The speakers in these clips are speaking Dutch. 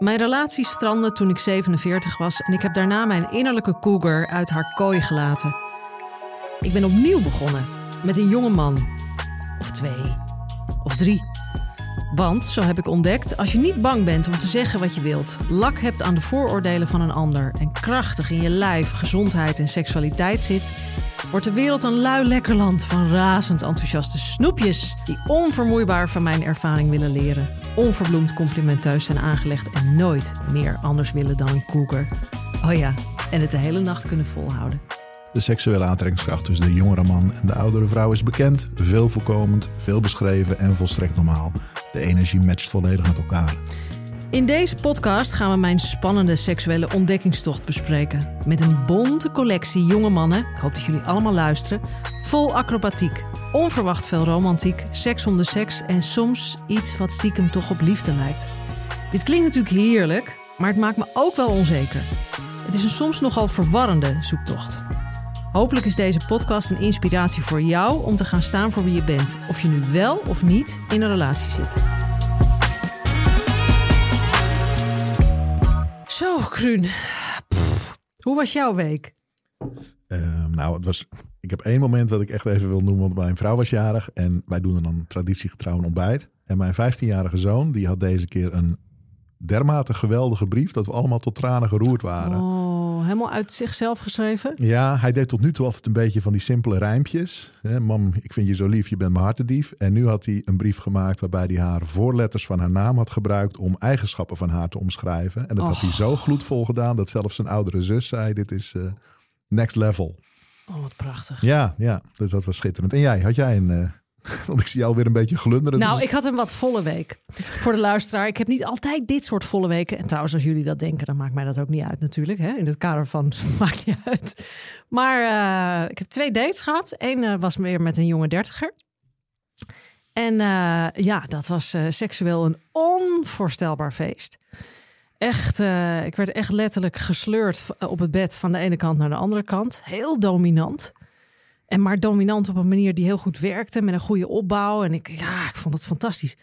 Mijn relatie strandde toen ik 47 was en ik heb daarna mijn innerlijke cougar uit haar kooi gelaten. Ik ben opnieuw begonnen met een jonge man. Of twee. Of drie. Want, zo heb ik ontdekt, als je niet bang bent om te zeggen wat je wilt, lak hebt aan de vooroordelen van een ander en krachtig in je lijf, gezondheid en seksualiteit zit, wordt de wereld een lui lekker land van razend enthousiaste snoepjes die onvermoeibaar van mijn ervaring willen leren onverbloemd complimenteus zijn aangelegd en nooit meer anders willen dan een koeker. Oh ja, en het de hele nacht kunnen volhouden. De seksuele aantrekkingskracht tussen de jongere man en de oudere vrouw is bekend, veel voorkomend, veel beschreven en volstrekt normaal. De energie matcht volledig met elkaar. In deze podcast gaan we mijn spannende seksuele ontdekkingstocht bespreken. Met een bonte collectie jonge mannen, ik hoop dat jullie allemaal luisteren, vol acrobatiek, onverwacht veel romantiek, seks om de seks en soms iets wat stiekem toch op liefde lijkt. Dit klinkt natuurlijk heerlijk, maar het maakt me ook wel onzeker. Het is een soms nogal verwarrende zoektocht. Hopelijk is deze podcast een inspiratie voor jou om te gaan staan voor wie je bent, of je nu wel of niet in een relatie zit. Zo, Kruun. Hoe was jouw week? Uh, nou, het was, ik heb één moment wat ik echt even wil noemen. Want mijn vrouw was jarig en wij doen dan traditiegetrouw een ontbijt. En mijn 15-jarige zoon, die had deze keer een dermate geweldige brief dat we allemaal tot tranen geroerd waren. Oh, helemaal uit zichzelf geschreven? Ja, hij deed tot nu toe altijd een beetje van die simpele rijmpjes. Mam, ik vind je zo lief, je bent mijn hartedief. En nu had hij een brief gemaakt waarbij hij haar voorletters van haar naam had gebruikt om eigenschappen van haar te omschrijven. En dat had hij zo gloedvol gedaan dat zelfs zijn oudere zus zei, dit is uh, next level. Oh, wat prachtig. Ja, ja, dus dat was schitterend. En jij, had jij een... Uh, want ik zie jou weer een beetje glunderen. Nou, dus... ik had een wat volle week. Voor de luisteraar. Ik heb niet altijd dit soort volle weken. En trouwens, als jullie dat denken, dan maakt mij dat ook niet uit natuurlijk. Hè? In het kader van maakt niet uit. Maar uh, ik heb twee dates gehad. Eén uh, was meer met een jonge dertiger. En uh, ja, dat was seksueel een onvoorstelbaar feest. Echt, ik werd echt letterlijk gesleurd op het bed van de ene kant naar de andere kant. Heel dominant. En maar dominant op een manier die heel goed werkte, met een goede opbouw. En ik, ja, ik vond het fantastisch.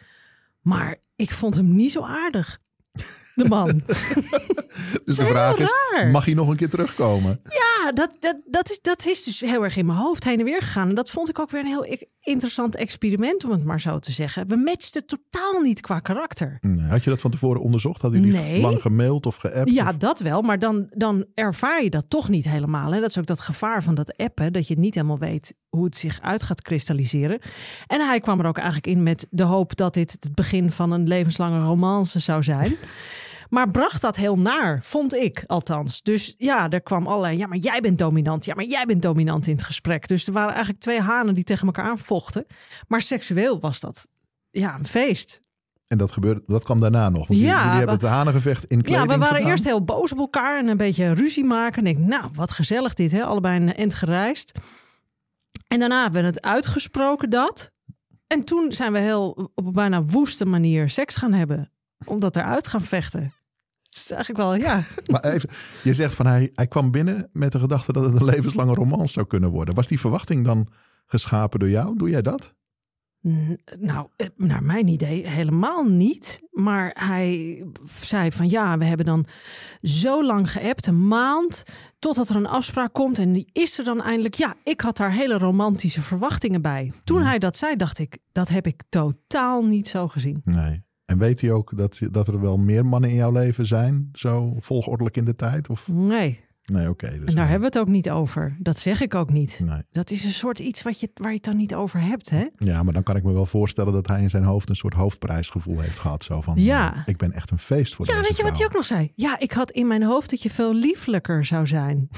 Maar ik vond hem niet zo aardig. De man. dus de vraag is, mag hij nog een keer terugkomen? Ja, dat, dat, dat, is, dat is dus heel erg in mijn hoofd heen en weer gegaan. En dat vond ik ook weer een heel interessant experiment, om het maar zo te zeggen. We matchten totaal niet qua karakter. Nee, had je dat van tevoren onderzocht? Hadden jullie nee. lang gemaild of geappt? Ja, of? dat wel. Maar dan, dan ervaar je dat toch niet helemaal. En dat is ook dat gevaar van dat appen, dat je niet helemaal weet hoe het zich uit gaat kristalliseren. En hij kwam er ook eigenlijk in met de hoop dat dit het begin van een levenslange romance zou zijn. Maar bracht dat heel naar, vond ik althans. Dus ja, er kwam allerlei. Ja, maar jij bent dominant. Ja, maar jij bent dominant in het gesprek. Dus er waren eigenlijk twee hanen die tegen elkaar aanvochten. Maar seksueel was dat ja, een feest. En dat gebeurde, dat kwam daarna nog. Want Ja, jullie hebben we- het hanengevecht in kleding Ja, we waren gedaan. eerst heel boos op elkaar en een beetje ruzie maken. En ik, nou, wat gezellig dit, hè? Allebei een end gereisd. En daarna hebben we het uitgesproken dat. En toen zijn we heel op een bijna woeste manier seks gaan hebben. Omdat eruit gaan vechten. Is eigenlijk wel, ja. Maar even, je zegt van hij, hij kwam binnen met de gedachte dat het een levenslange romance zou kunnen worden. Was die verwachting dan geschapen door jou? Doe jij dat? Nou, eh, naar mijn idee helemaal niet. Maar hij zei van ja, we hebben dan zo lang geappt, een maand, totdat er een afspraak komt. En die is er dan eindelijk. Ja, ik had daar hele romantische verwachtingen bij. Toen hij dat zei, dacht ik, dat heb ik totaal niet zo gezien. Nee. En weet hij ook dat, dat er wel meer mannen in jouw leven zijn? Zo volgordelijk in de tijd? Of? Nee, Nee, oké. dus en daar hebben we het ook niet over. Dat zeg ik ook niet. Nee. Dat is een soort iets wat je, waar je het dan niet over hebt, hè? Ja, maar dan kan ik me wel voorstellen dat hij in zijn hoofd een soort hoofdprijsgevoel heeft gehad. Zo van, Ja. eh, ik ben echt een feest voor Ja, weet je wat hij ook nog zei? Ja, ik had in mijn hoofd dat je veel lieflijker zou zijn.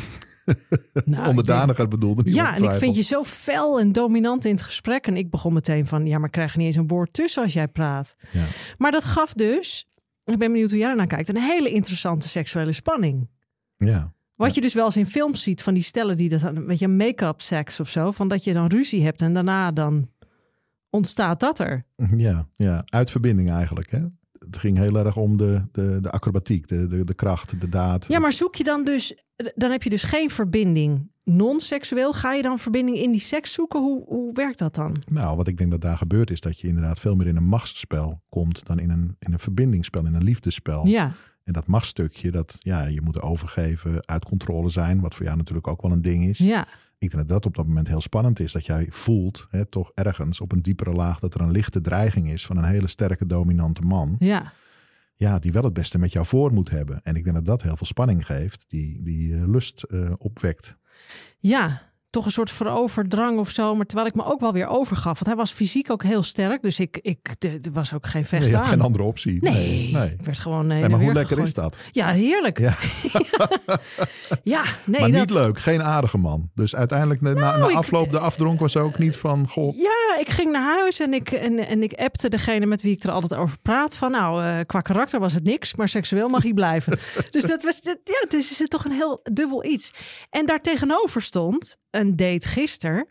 Nou, Onderdanigheid bedoelde Ja, en ik vind je zo fel en dominant in het gesprek. En ik begon meteen van, ja, maar ik krijg niet eens een woord tussen als jij praat. Ja. Maar dat gaf dus, ik ben benieuwd hoe jij ernaar kijkt, een hele interessante seksuele spanning. Ja. Wat je dus wel eens in films ziet van die stellen die dat, een beetje make-up seks of zo. Van dat je dan ruzie hebt en daarna dan ontstaat dat er. Ja, ja, uit verbinding eigenlijk. Hè? Het ging heel erg om de, de, de acrobatiek, de, de, de kracht, de daad. Ja, maar zoek je dan dus, dan heb je dus geen verbinding non-seksueel. Ga je dan verbinding in die seks zoeken? Hoe, hoe werkt dat dan? Nou, wat ik denk dat daar gebeurt is dat je inderdaad veel meer in een machtsspel komt dan in een, in een verbindingsspel, in een liefdesspel. Ja, En dat machtstukje, dat ja, je moet overgeven, uit controle zijn, wat voor jou natuurlijk ook wel een ding is. ja, Ik denk dat dat op dat moment heel spannend is. Dat jij voelt, hè, toch ergens op een diepere laag, dat er een lichte dreiging is van een hele sterke dominante man. ja. Ja, die wel het beste met jou voor moet hebben. En ik denk dat dat heel veel spanning geeft, die, die eh, lust eh, opwekt. Ja, toch een soort veroverdrang of zo. Maar terwijl ik me ook wel weer overgaf. Want hij was fysiek ook heel sterk. Dus ik, ik, er was ook geen vecht je had geen andere optie. Nee, nee. ik werd gewoon. Nee, maar hoe lekker is dat? Ja, heerlijk. Ja. Ja, nee, maar dat... niet leuk, geen aardige man. Dus uiteindelijk, na, na Nou, ik- afloop, de afdronk was ook niet van, goh, Ja, ik ging naar huis en ik, en, en ik appte degene met wie ik er altijd over praat. Van nou, eh, qua karakter was het niks, maar seksueel mag hij blijven. dus dat was, dat- ja, het is, het is toch een heel dubbel iets. En daar tegenover stond een date gisteren.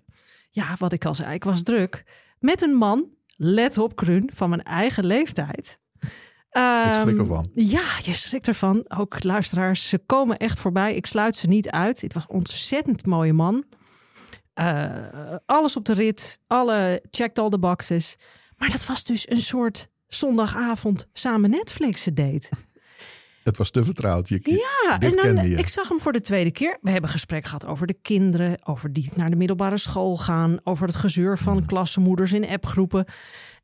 Ja, wat ik al zei, ik was druk. Met een man, let op Krun, van mijn eigen leeftijd. ik schrik Ehm, ervan. Ja, je schrikt ervan. Ook luisteraars, ze komen echt voorbij. Ik sluit ze niet uit. Het was een ontzettend mooie man. Eh, alles op de rit. Alle checked all the boxes. Maar dat was dus een soort zondagavond samen Netflixen date. Het was te vertrouwd. Je, Ja, dit en dan, je. ik zag hem voor de tweede keer. We hebben gesprek gehad over de kinderen, over die naar de middelbare school gaan, over het gezeur van klassenmoeders in appgroepen.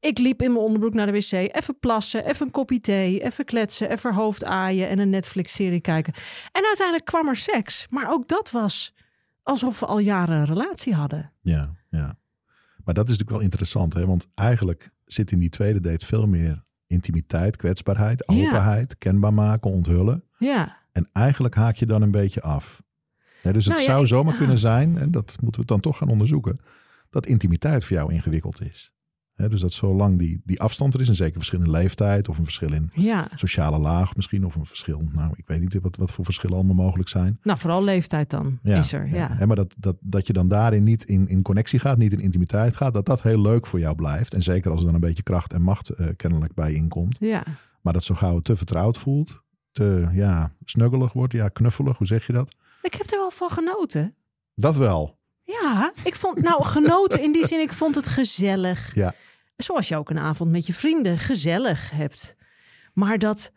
Ik liep in mijn onderbroek naar de wc, even plassen, even een kopje thee, even kletsen, even hoofd aaien en een Netflix-serie kijken. En uiteindelijk kwam er seks, maar ook dat was alsof we al jaren een relatie hadden. Ja, ja. Maar dat is natuurlijk wel interessant, hè? want eigenlijk zit in die tweede date veel meer intimiteit, kwetsbaarheid, Ja. openheid, kenbaar maken, onthullen. Ja, En eigenlijk haak je dan een beetje af. Dus het Nou zou ik- zomaar ah. kunnen zijn, en dat moeten we dan toch gaan onderzoeken, dat intimiteit voor jou ingewikkeld is. Dus dat zolang die, die afstand er is, en zeker verschil in leeftijd of een verschil in ja. sociale laag misschien, of een verschil, nou ik weet niet wat, wat voor verschillen allemaal mogelijk zijn. Nou, vooral leeftijd dan is er. Ja. Hè, maar dat, dat, dat je dan daarin niet in, in connectie gaat, niet in intimiteit gaat, dat dat heel leuk voor jou blijft. En zeker als er dan een beetje kracht en macht eh, kennelijk bij inkomt. ja. Maar dat zo gauw het te vertrouwd voelt, te ja, snuggelig wordt, ja, knuffelig, hoe zeg je dat? Ik heb er wel van genoten. Dat wel. Ja, ik vond nou genoten in die zin, ik vond het gezellig. Ja. Zoals je ook een avond met je vrienden gezellig hebt. Maar dat,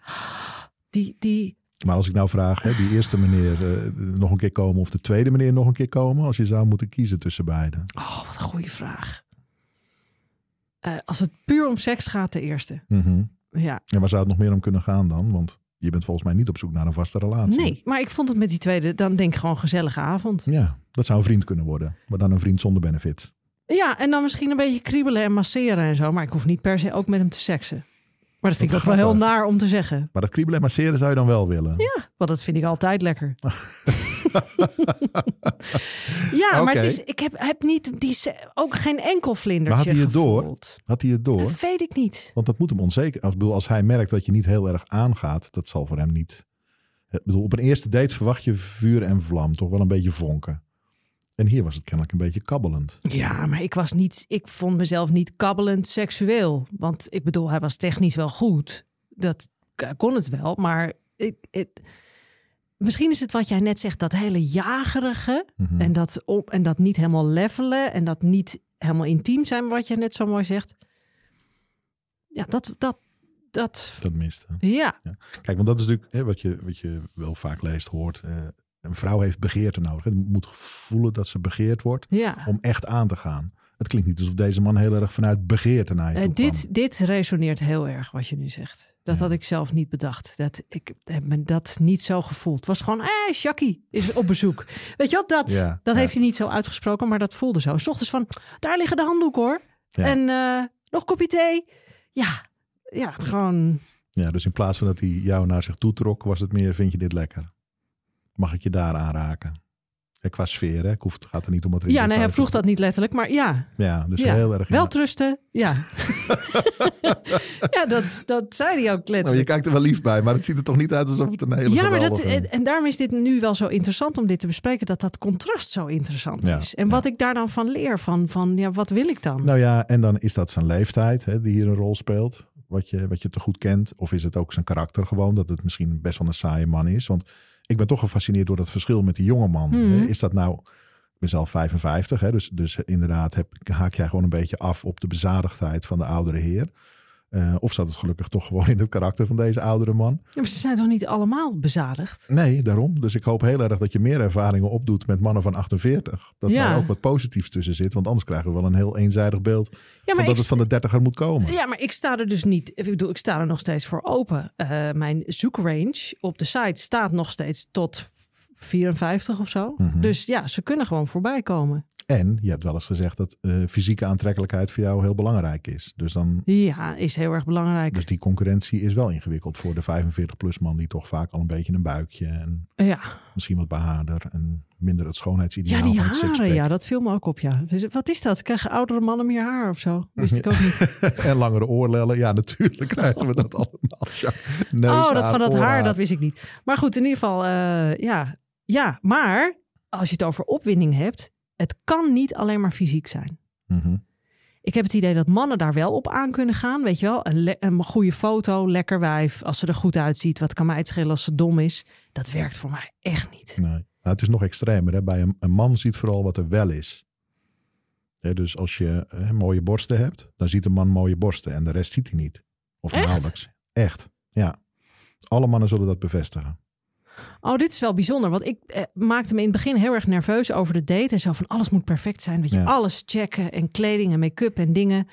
die, die, Maar als ik nou vraag, hè, die eerste meneer eh, nog een keer komen of de tweede meneer nog een keer komen, als je zou moeten kiezen tussen beiden. oh wat een goede vraag. Eh, als het puur om seks gaat, de eerste. Mhm. Ja, En waar zou het nog meer om kunnen gaan dan? Want je bent volgens mij niet op zoek naar een vaste relatie. nee, maar ik vond het met die tweede, dan denk ik gewoon gezellige avond. Ja, dat zou een vriend kunnen worden. Maar dan een vriend zonder benefits. Ja, en dan misschien een beetje kriebelen en masseren en zo. Maar ik hoef niet per se ook met hem te seksen. Maar dat vind ik ook wel heel naar om te zeggen. Maar dat kriebelen en masseren zou je dan wel willen. Ja, want dat vind ik altijd lekker. ja, maar het is, ik heb, heb niet die, ook geen enkel vlindertje Maar had hij het door? Had hij het door? Dat weet ik niet. Want dat moet hem onzeker. Ik bedoel, als hij merkt dat je niet heel erg aangaat, dat zal voor hem niet. Ik bedoel, op een eerste date verwacht je vuur en vlam, toch wel een beetje vonken. En hier was het kennelijk een beetje kabbelend. Ja, maar ik was niet, ik vond mezelf niet kabbelend seksueel. Want ik bedoel, hij was technisch wel goed. Dat kon het wel, maar ik, misschien is het wat jij net zegt, dat hele jagerige Mhm. en, dat op, en dat niet helemaal levelen en dat niet helemaal intiem zijn, wat je net zo mooi zegt. Ja, dat, dat, dat, Dat miste. ja, Kijk, want dat is natuurlijk hè, wat, je, wat je wel vaak leest, hoort. eh, een vrouw heeft begeerte nodig. Het moet voelen dat ze begeerd wordt ja, om echt aan te gaan. Het klinkt niet alsof deze man heel erg vanuit begeerte naar je toe kwam. dit, dit resoneert heel erg wat je nu zegt. Dat had ik zelf niet bedacht. Dat, ik heb me dat niet zo gevoeld. Het was gewoon, eh, Shaki is op bezoek. Weet je wat, dat, Ja, dat ja. heeft hij niet zo uitgesproken, maar dat voelde zo. S ochtends van, daar liggen de handdoeken hoor. Ja. En eh, nog een kopje thee. Ja, ja, gewoon... Ja, dus in plaats van dat hij jou naar zich toe trok, was het meer, vind je dit lekker? Mag ik je daar aanraken? Ja, qua sfeer, hè? Ik hoef, het gaat er niet om in Ja, nee, hij vroeg dat niet letterlijk, maar ja. Ja, dus ja. heel erg. Wel trusten, ja. ja, dat, dat zei hij ook Nou, je letterlijk. kijkt er wel lief bij, maar het ziet er toch niet uit alsof het een hele Ja, maar dat, en, en daarom is dit nu wel zo interessant om dit te bespreken, dat dat contrast zo interessant Ja, is. En wat ik daar dan van leer, van, van ja, wat wil ik dan? Nou ja, en dan is dat zijn leeftijd hè, die hier een rol speelt. Wat je, wat je te goed kent. Of is het ook zijn karakter gewoon. Dat het misschien best wel een saaie man is. Want ik ben toch gefascineerd door dat verschil met die jonge man. Mhm. Is dat nou... Ik ben zelf 55. Hè, dus, dus inderdaad heb, haak jij gewoon een beetje af op de bezadigdheid van de oudere heer. Eh, of zat het gelukkig toch gewoon in het karakter van deze oudere man? Ja, maar ze zijn toch niet allemaal bezadigd? Nee, daarom. Dus ik hoop heel erg dat je meer ervaringen opdoet met mannen van 48. Dat Ja. daar ook wat positiefs tussen zit. Want anders krijgen we wel een heel eenzijdig beeld Ja, van dat het van de dertiger moet komen. ja, maar ik sta er dus niet. Ik bedoel, ik sta er nog steeds voor open. Eh, mijn zoekrange op de site staat nog steeds tot 54 of zo. Mhm. Dus ja, ze kunnen gewoon voorbij komen. En je hebt wel eens gezegd dat eh, fysieke aantrekkelijkheid voor jou heel belangrijk is. Dus, dan, Ja, is heel erg belangrijk. dus die concurrentie is wel ingewikkeld voor de 45-plus man die toch vaak al een beetje een buikje en ja. misschien wat behaarder en minder het schoonheidsideaal ja, die haren, ja, dat viel me ook op. Ja. Dus Wat is dat? Krijgen oudere mannen meer haar of zo? Wist ik ook niet. en langere oorlellen. Ja, natuurlijk krijgen we dat allemaal. Ja, neushaar, oh, dat van dat haar, dat wist ik niet. Maar goed, in ieder geval, eh, ja. Ja, maar als je het over opwinding hebt, het kan niet alleen maar fysiek zijn. Mhm. Ik heb het idee dat mannen daar wel op aan kunnen gaan. Weet je wel, een, een goede foto, lekker wijf. Als ze er goed uitziet, wat kan mij het schelen als ze dom is? Dat werkt voor mij echt niet. Nee. Nou, het is nog extremer. Hè? Bij een, een man ziet vooral wat er wel is. Hè, dus als je hè, mooie borsten hebt, dan ziet een man mooie borsten. En de rest ziet hij niet. Of Echt? nauwelijks. Echt, ja. Alle mannen zullen dat bevestigen. Oh, dit is wel bijzonder. Want ik eh, maakte me in het begin heel erg nerveus over de date. En zo van alles moet perfect zijn. Weet je, Ja. alles checken en kleding en make-up en dingen.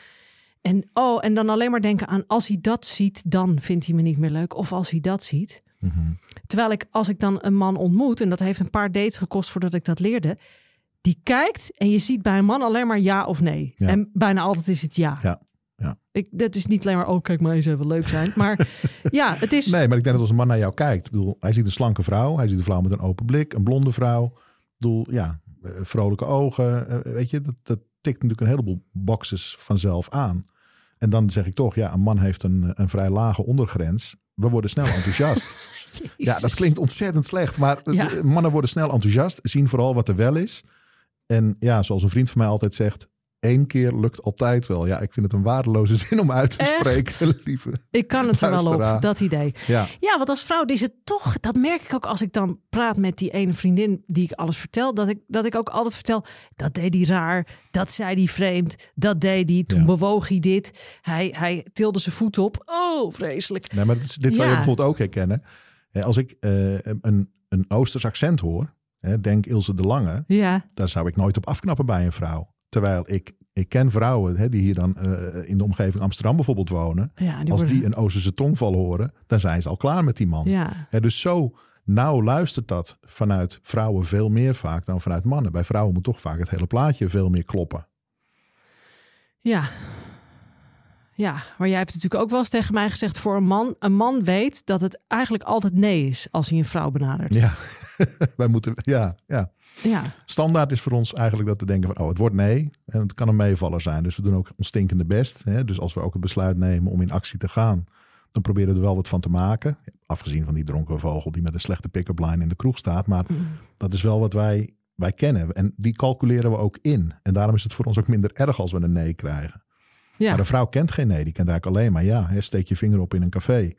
En, oh, en dan alleen maar denken aan als hij dat ziet, dan vindt hij me niet meer leuk. Of als hij dat ziet. Mhm. Terwijl ik, als ik dan een man ontmoet, en dat heeft een paar dates gekost voordat ik dat leerde. Die kijkt en je ziet bij een man alleen maar ja of nee. Ja. En bijna altijd is het ja. Ja, ja. Ik, dat is niet alleen maar, oh kijk maar eens even leuk zijn. Maar ja, het is... Nee, maar ik denk dat als een man naar jou kijkt. Ik bedoel, hij ziet een slanke vrouw. Hij ziet een vrouw met een open blik. Een blonde vrouw. Ik bedoel, ja, eh, vrolijke ogen. eh, Weet je, dat, dat tikt natuurlijk een heleboel boxes vanzelf aan. En dan zeg ik toch, ja, een man heeft een, een vrij lage ondergrens. We worden snel enthousiast. Ja, dat klinkt ontzettend slecht. Maar Ja. mannen worden snel enthousiast. Zien vooral wat er wel is. En ja, zoals een vriend van mij altijd zegt. Één keer lukt altijd wel. Ja, ik vind het een waardeloze zin om uit te Echt? spreken, lieve. Ik kan het er wel op, dat idee. Ja, Ja, want als vrouw is het toch, dat merk ik ook als ik dan praat met die ene vriendin die ik alles vertel, dat ik, dat ik ook altijd vertel, dat deed hij raar, dat zei hij vreemd, dat deed hij, toen Ja. bewoog hij dit, hij, hij tilde zijn voet op, oh vreselijk. nee, maar dit, zou je bijvoorbeeld ook herkennen. Als ik eh, een, een Oosters accent hoor, denk Ilse de Lange, Ja, daar zou ik nooit op afknappen bij een vrouw. Terwijl ik, ik ken vrouwen hè, die hier dan eh, in de omgeving Amsterdam bijvoorbeeld wonen. ja, die Als worden- die een Oosterse tongval horen, dan zijn ze al klaar met die man. ja. Hè, dus zo nauw luistert dat vanuit vrouwen veel meer vaak dan vanuit mannen. Bij vrouwen moet toch vaak het hele plaatje veel meer kloppen. Ja. Ja, maar jij hebt natuurlijk ook wel eens tegen mij gezegd voor een man. Een man weet dat het eigenlijk altijd nee is als hij een vrouw benadert. Ja, wij moeten, ja, ja. Ja, Standaard is voor ons eigenlijk dat we denken van, oh, het wordt nee. En het kan een meevaller zijn. Dus we doen ook ons stinkende best. Hè? Dus als we ook het besluit nemen om in actie te gaan, dan proberen we er wel wat van te maken. Afgezien van die dronken vogel die met een slechte pick-up line in de kroeg staat. Maar dat is wel wat wij, wij kennen. En die calculeren we ook in. En daarom is het voor ons ook minder erg als we een nee krijgen. Ja. Maar de vrouw kent geen nee. Die kent eigenlijk alleen maar ja. Hè, steek je vinger op in een café.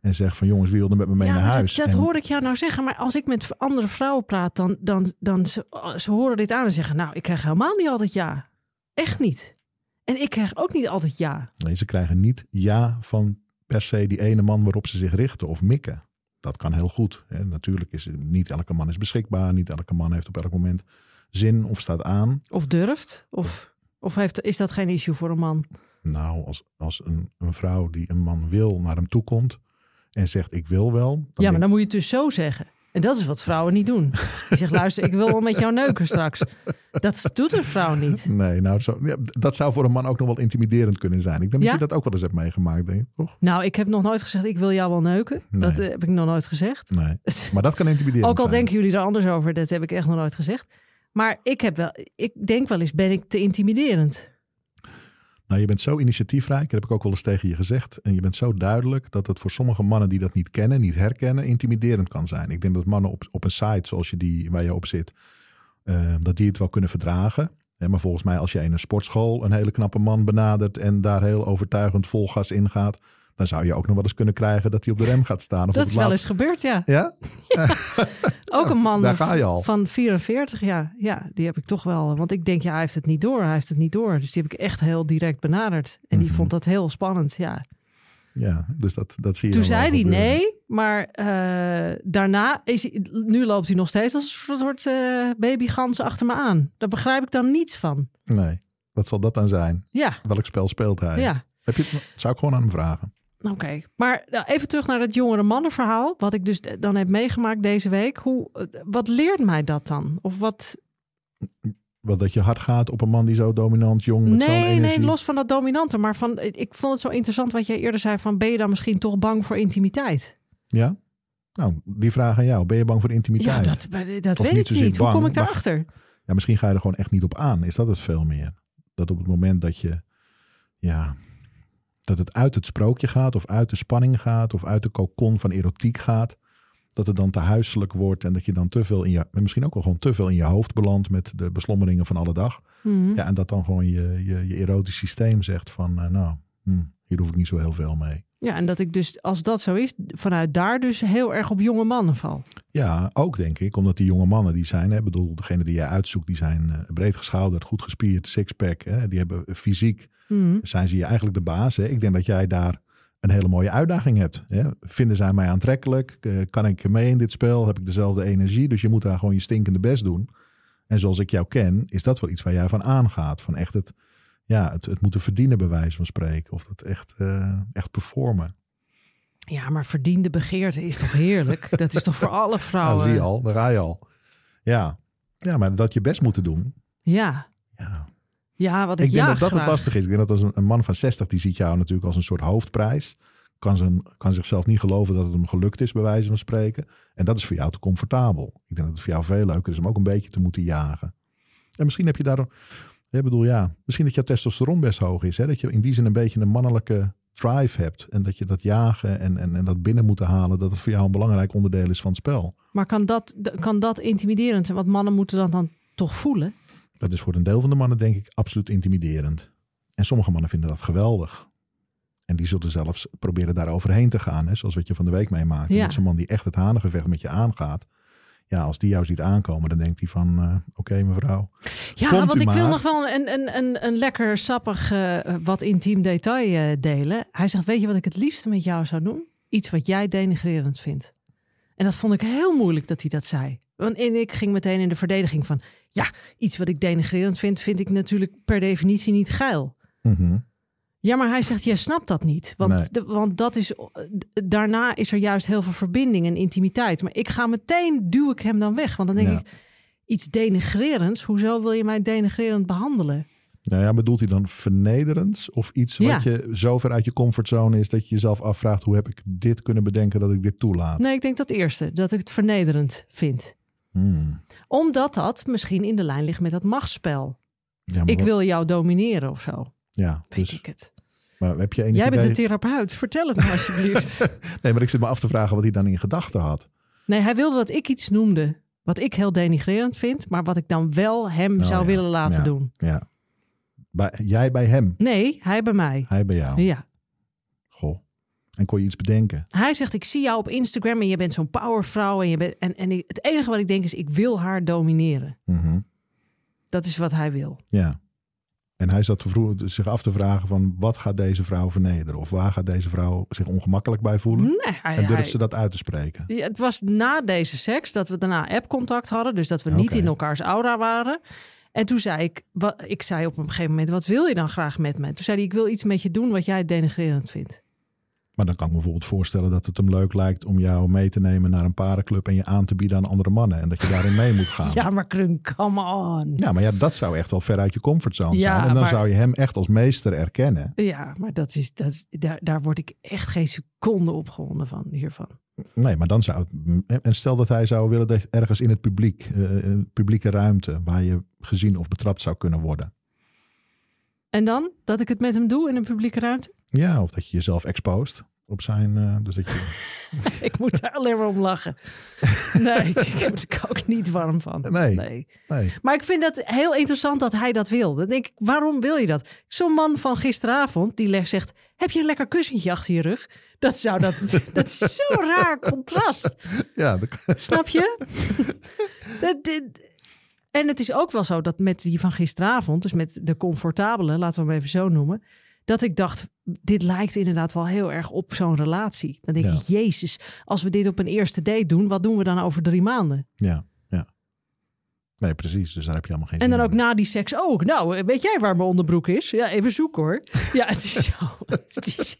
En zeg van jongens, wie wil er met me mee ja, naar huis? Dat, dat En- hoor ik jou nou zeggen. Maar als ik met andere vrouwen praat, dan, dan, dan ze, ze horen dit aan en zeggen: Nou, ik krijg helemaal niet altijd ja. Echt niet. En ik krijg ook niet altijd ja. Nee, ze krijgen niet ja van per se die ene man waarop ze zich richten of mikken. Dat kan heel goed. Hè. Natuurlijk is niet elke man is beschikbaar. Niet elke man heeft op elk moment zin of staat aan. Of durft. Of Of heeft, is dat geen issue voor een man? Nou, als, als een, een vrouw die een man wil naar hem toe komt en zegt ik wil wel. dan ja, maar denk- dan moet je het dus zo zeggen. En dat is wat vrouwen niet doen. Die zegt, luister, ik wil wel met jou neuken straks. Dat doet een vrouw niet. Nee, nou, zo, ja, dat zou voor een man ook nog wel intimiderend kunnen zijn. Ik denk Ja? dat je dat ook wel eens hebt meegemaakt, denk ik, toch? Nou, ik heb nog nooit gezegd, ik wil jou wel neuken. Dat Nee. eh, heb ik nog nooit gezegd. Nee. Maar dat kan intimiderend Ook al zijn. denken jullie er anders over, dat heb ik echt nog nooit gezegd. Maar ik, heb wel, ik denk wel eens, ben ik te intimiderend? Nou, je bent zo initiatiefrijk, dat heb ik ook wel eens tegen je gezegd. En je bent zo duidelijk dat het voor sommige mannen die dat niet kennen, niet herkennen, intimiderend kan zijn. Ik denk dat mannen op, op een site zoals je die, waar je op zit, eh, dat die het wel kunnen verdragen. Maar volgens mij als je in een sportschool een hele knappe man benadert en daar heel overtuigend vol gas in gaat, dan zou je ook nog wel eens kunnen krijgen dat hij op de rem gaat staan. Of Dat is wel eens gebeurd, ja. Ja? Ook een man daar ga je al. van 44, ja. Ja, die heb ik toch wel. Want ik denk, ja, hij heeft het niet door. Hij heeft het niet door. Dus die heb ik echt heel direct benaderd. En die Mhm. vond dat heel spannend, ja. Ja, dus dat, dat zie je Toen zei hij nee, maar eh, daarna is hij, nu loopt hij nog steeds als een soort eh babygans achter me aan. Daar begrijp ik dan niets van. Nee. Wat zal dat dan zijn? Ja, Welk spel speelt hij? ja. Heb je het, zou ik gewoon aan hem vragen. Oké, maar nou, even terug naar dat jongere mannenverhaal. Wat ik dus dan heb meegemaakt deze week. Hoe, eh, wat leert mij dat dan? Of wat? Wat dat je hard gaat op een man die zo dominant, jong, met zo'n Nee, energie. nee, los van dat dominante. Maar van, ik vond het zo interessant wat jij eerder zei. Van ben je dan misschien toch bang voor intimiteit? Ja? Nou, die vraag aan jou. Ben je bang voor Ja, intimiteit? dat, dat Of weet niet ik niet. Hoe kom ik maar- daarachter? Ja, misschien ga je er gewoon echt niet op aan. Is dat het veel meer? Dat op het moment dat je, ja, dat het uit het sprookje gaat, of uit de spanning gaat, of uit de kokon van erotiek gaat, dat het dan te huiselijk wordt en dat je dan te veel in je, en misschien ook wel gewoon te veel in je hoofd belandt met de beslommeringen van alle dag. Mhm. Ja, en dat dan gewoon je, je, je erotisch systeem zegt van, eh, nou, hm, hier hoef ik niet zo heel veel mee. Ja, en dat ik dus, als dat zo is, vanuit daar dus heel erg op jonge mannen val. Ja, ook denk ik, omdat die jonge mannen die zijn, hè, bedoel, degene die jij uitzoekt, die zijn eh, breed geschouderd, goed gespierd, sixpack, hè, die hebben fysiek, Mhm. zijn ze je eigenlijk de baas. Hè? Ik denk dat jij daar een hele mooie uitdaging hebt. Hè? Vinden zij mij aantrekkelijk? Eh, Kan ik mee in dit spel? Heb ik dezelfde energie? Dus je moet daar gewoon je stinkende best doen. En zoals ik jou ken, is dat wel iets waar jij van aangaat. Van echt het, ja, het, het moeten verdienen, bij wijze van spreken. Of het echt, eh, echt performen. Ja, maar verdiende begeerte is toch heerlijk? dat is toch voor alle Nou, vrouwen? zie je al, daar ga je al. Ja. ja, maar dat je best moeten doen. Ja, Ja. Ja wat ik, Ik denk ja, dat dat het lastig is. Ik denk dat als een, een man van 60 die ziet jou natuurlijk als een soort hoofdprijs. Kan, zijn, kan zichzelf niet geloven dat het hem gelukt is, bij wijze van spreken. En dat is voor jou te comfortabel. Ik denk dat het voor jou veel leuker is om ook een beetje te moeten jagen. En misschien heb je daar. Ik bedoel, ja, misschien dat je testosteron best hoog is. Hè? Dat je in die zin een beetje een mannelijke drive hebt. En dat je dat jagen en, en, en dat binnen moeten halen. Dat het voor jou een belangrijk onderdeel is van het spel. Maar kan dat, kan dat intimiderend zijn? Want mannen moeten dat dan toch voelen? Dat is voor een deel van de mannen denk ik absoluut intimiderend. En sommige mannen vinden dat geweldig. En die zullen zelfs proberen daar overheen te gaan. Hè? Zoals wat je van de week meemaakt. Ja. Met zo'n man die echt het hanengevecht met je aangaat. Ja, als die jou ziet aankomen, dan denkt hij van... eh, Oké mevrouw. Ja, want ik wil nog wel een, een, een, een lekker sappig, eh, wat intiem detail eh, delen. Hij zegt, weet je wat ik het liefste met jou zou doen? Iets wat jij denigrerend vindt. En dat vond ik heel moeilijk dat hij dat zei. Want en ik ging meteen in de verdediging van... ja, iets wat ik denigrerend vind, vind ik natuurlijk per definitie niet geil. Mhm. Ja, maar hij zegt, jij snapt dat niet. Want, Nee. de, want dat is, daarna is er juist heel veel verbinding en intimiteit. Maar ik ga meteen, duw ik hem dan weg. Want dan denk Ja. ik, iets denigrerends. Hoezo wil je mij denigrerend behandelen? Nou ja, bedoelt hij dan vernederend? Of iets Ja. wat je zo ver uit je comfortzone is... dat je jezelf afvraagt... hoe heb ik dit kunnen bedenken dat ik dit toelaat? Nee, ik denk dat eerste. Dat ik het vernederend vind. Hmm. Omdat dat misschien in de lijn ligt met dat machtsspel. Ja, Ik wat- wil jou domineren of zo. Ja, Weet dus, ik het. maar heb je enig Jij bent idee- de therapeut. Vertel het me alsjeblieft. Nee, maar ik zit me af te vragen wat hij dan in gedachten had. Nee, hij wilde dat ik iets noemde. Wat ik heel denigrerend vind. Maar wat ik dan wel hem Oh, zou ja. willen laten Ja. doen. Ja. Bij, jij bij hem, Nee, hij bij mij. hij bij jou. Ja. En kon je iets bedenken? Hij zegt, ik zie jou op Instagram en je bent zo'n powervrouw. En, je bent, en, en het enige wat ik denk is, ik wil haar domineren. Mhm. Dat is wat hij wil. Ja. En hij zat te vroeg, zich af te vragen van wat gaat deze vrouw vernederen? Of waar gaat deze vrouw zich ongemakkelijk bij voelen? Nee, hij, en durft hij- ze dat uit te spreken? Ja, het was na deze seks dat we daarna app-contact hadden. Dus dat we niet in elkaars aura waren. En toen zei ik, wat, ik zei op een gegeven moment, wat wil je dan graag met me? Toen zei hij, ik wil iets met je doen wat jij denigrerend vindt. Maar dan kan ik me bijvoorbeeld voorstellen dat het hem leuk lijkt om jou mee te nemen naar een parenclub en je aan te bieden aan andere mannen. En dat je daarin mee moet gaan. Ja, maar Krun, come on. Ja, maar ja, dat zou echt wel ver uit je comfortzone Ja, zijn. En dan maar- zou je hem echt als meester erkennen. Ja, maar dat is, dat is, daar, daar word ik echt geen seconde opgewonden van hiervan. Nee, maar dan zou het. En stel dat hij zou willen dat ergens in het publiek, eh, eh, publieke ruimte, waar je gezien of betrapt zou kunnen worden. En dan dat ik het met hem doe in een publieke ruimte? Ja, of dat je jezelf expost op zijn. eh, dus dat je. Ik moet daar alleen maar om lachen. Nee, daar word ik ook niet warm van. Nee. nee. Nee. Maar ik vind het heel interessant dat hij dat wil. Dan denk ik, waarom wil je dat? Zo'n man van gisteravond die leg- zegt: Heb je een lekker kussentje achter je rug? Dat, zou dat, dat is zo'n raar contrast. Ja, dat- Snap je? Dat- dit- en het is ook wel zo dat met die van gisteravond, dus met de comfortabele, laten we hem even zo noemen, dat ik dacht, dit lijkt inderdaad wel heel erg op zo'n relatie. Dan denk Ja. ik, Jezus, als we dit op een eerste date doen, wat doen we dan over drie maanden? ja, ja. Nee, precies. Dus daar heb je allemaal geen En dan ook in. na die seks, oh, nou, weet jij waar mijn onderbroek is? Ja, even zoeken hoor. Ja, het is zo. Het is,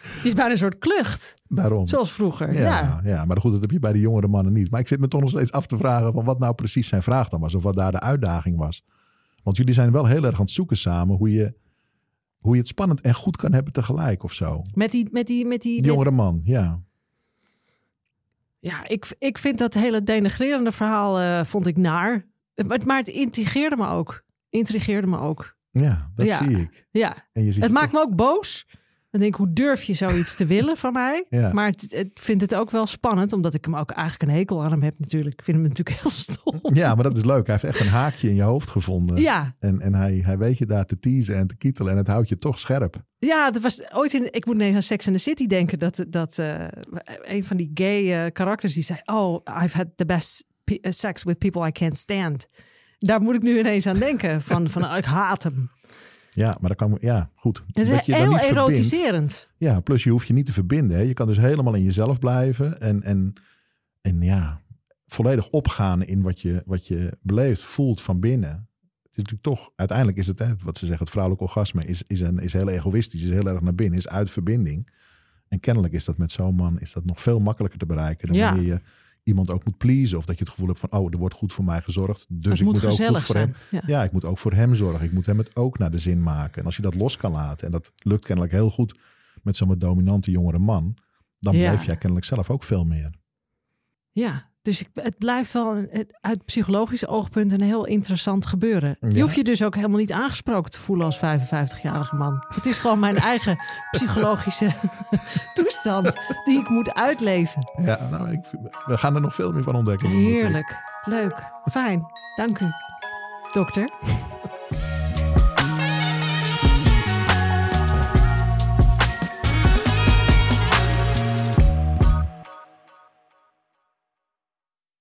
het is bijna een soort klucht, Daarom. zoals vroeger. Ja, Ja, ja. maar goed, dat heb je bij de jongere mannen niet. Maar ik zit me toch nog steeds af te vragen van wat nou precies zijn vraag dan was. Of wat daar de uitdaging was. Want jullie zijn wel heel erg aan het zoeken samen hoe je, hoe je het spannend en goed kan hebben tegelijk of zo. Met die, met die, met die, jongere man, ja. Ja, ik, ik vind dat hele denigrerende verhaal eh, vond ik naar. Maar, maar het intrigeerde me ook. Intrigeerde me ook. Ja, dat Ja. zie ik. Ja, En je ziet het toch- maakt me ook boos. Dan denk ik, hoe durf je zoiets te willen van mij? Ja. Maar het vind het ook wel spannend, omdat ik hem ook eigenlijk een hekel aan hem heb natuurlijk. Ik vind hem natuurlijk heel stom. Ja, maar dat is leuk. Hij heeft echt een haakje in je hoofd gevonden. Ja, En, en hij, hij weet je daar te teasen en te kietelen. En het houdt je toch scherp. ja, dat was ooit in. Ik moet ineens aan Sex and the City denken. Dat, dat eh, een van die gay eh, karakters die zei: Oh, I've had the best sex with people I can't stand. Daar moet ik nu ineens aan denken. Van, van ik haat hem. Ja, maar dan kan ja, goed. Het is Dat je heel verbindt. erotiserend. Ja, plus je hoeft je niet te verbinden. Hè. Je kan dus helemaal in jezelf blijven. En, en, en ja, volledig opgaan in wat je, wat je beleeft, voelt van binnen. Het is natuurlijk toch, uiteindelijk is het, hè, wat ze zeggen, het vrouwelijk orgasme is, is, een, is heel egoïstisch, is heel erg naar binnen, is uit verbinding. En kennelijk is dat met zo'n man is dat nog veel makkelijker te bereiken dan Ja. wanneer je iemand ook moet pleasen. Of dat je het gevoel hebt van, oh, er wordt goed voor mij gezorgd. Dus het ik moet moet, ook goed voor zijn. hem. Ja. Ja, ik moet ook voor hem zorgen. Ik moet hem het ook naar de zin maken. En als je dat los kan laten, en dat lukt kennelijk heel goed met zo'n wat dominante jongere man, dan Ja. blijf jij kennelijk zelf ook veel meer. Ja, dus ik, het blijft wel uit psychologisch oogpunt een heel interessant gebeuren. Je Ja. hoeft je dus ook helemaal niet aangesproken te voelen als 55-jarige man. Het is gewoon mijn eigen psychologische toestand die ik moet uitleven. Ja, nou, ik, we gaan er nog veel meer van ontdekken. Heerlijk, leuk, fijn. Dank u, dokter.